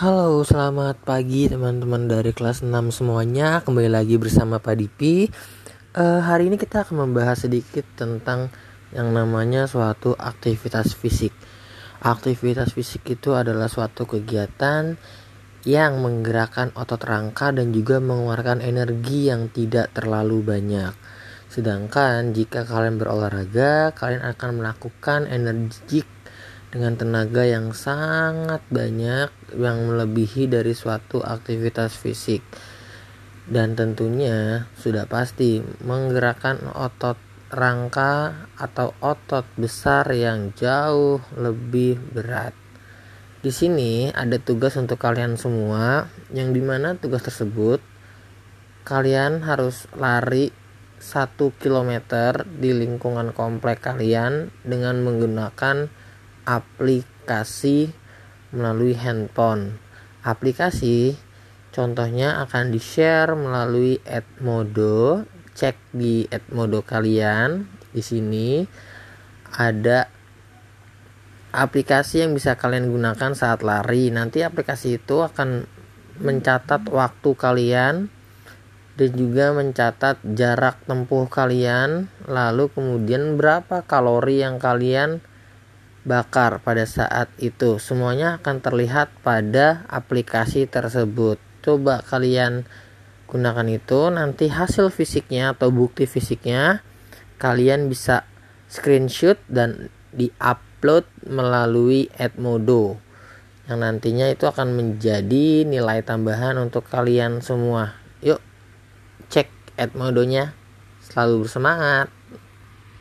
Halo, selamat pagi teman-teman dari kelas 6 semuanya. Kembali lagi bersama Pak Dipi. Uh, hari ini kita akan membahas sedikit tentang yang namanya suatu aktivitas fisik. Aktivitas fisik itu adalah suatu kegiatan yang menggerakkan otot rangka dan juga mengeluarkan energi yang tidak terlalu banyak. Sedangkan jika kalian berolahraga, kalian akan melakukan energi dengan tenaga yang sangat banyak yang melebihi dari suatu aktivitas fisik dan tentunya sudah pasti menggerakkan otot rangka atau otot besar yang jauh lebih berat. Di sini ada tugas untuk kalian semua yang di mana tugas tersebut kalian harus lari 1 km di lingkungan komplek kalian dengan menggunakan aplikasi melalui handphone. Aplikasi contohnya akan di-share melalui Edmodo. Cek di Edmodo kalian. Di sini ada aplikasi yang bisa kalian gunakan saat lari. Nanti aplikasi itu akan mencatat waktu kalian dan juga mencatat jarak tempuh kalian, lalu kemudian berapa kalori yang kalian bakar pada saat itu. Semuanya akan terlihat pada aplikasi tersebut. Coba kalian gunakan itu, nanti hasil fisiknya atau bukti fisiknya kalian bisa screenshot dan diupload melalui Edmodo. Yang nantinya itu akan menjadi nilai tambahan untuk kalian semua. Yuk, cek Edmodonya. Selalu bersemangat.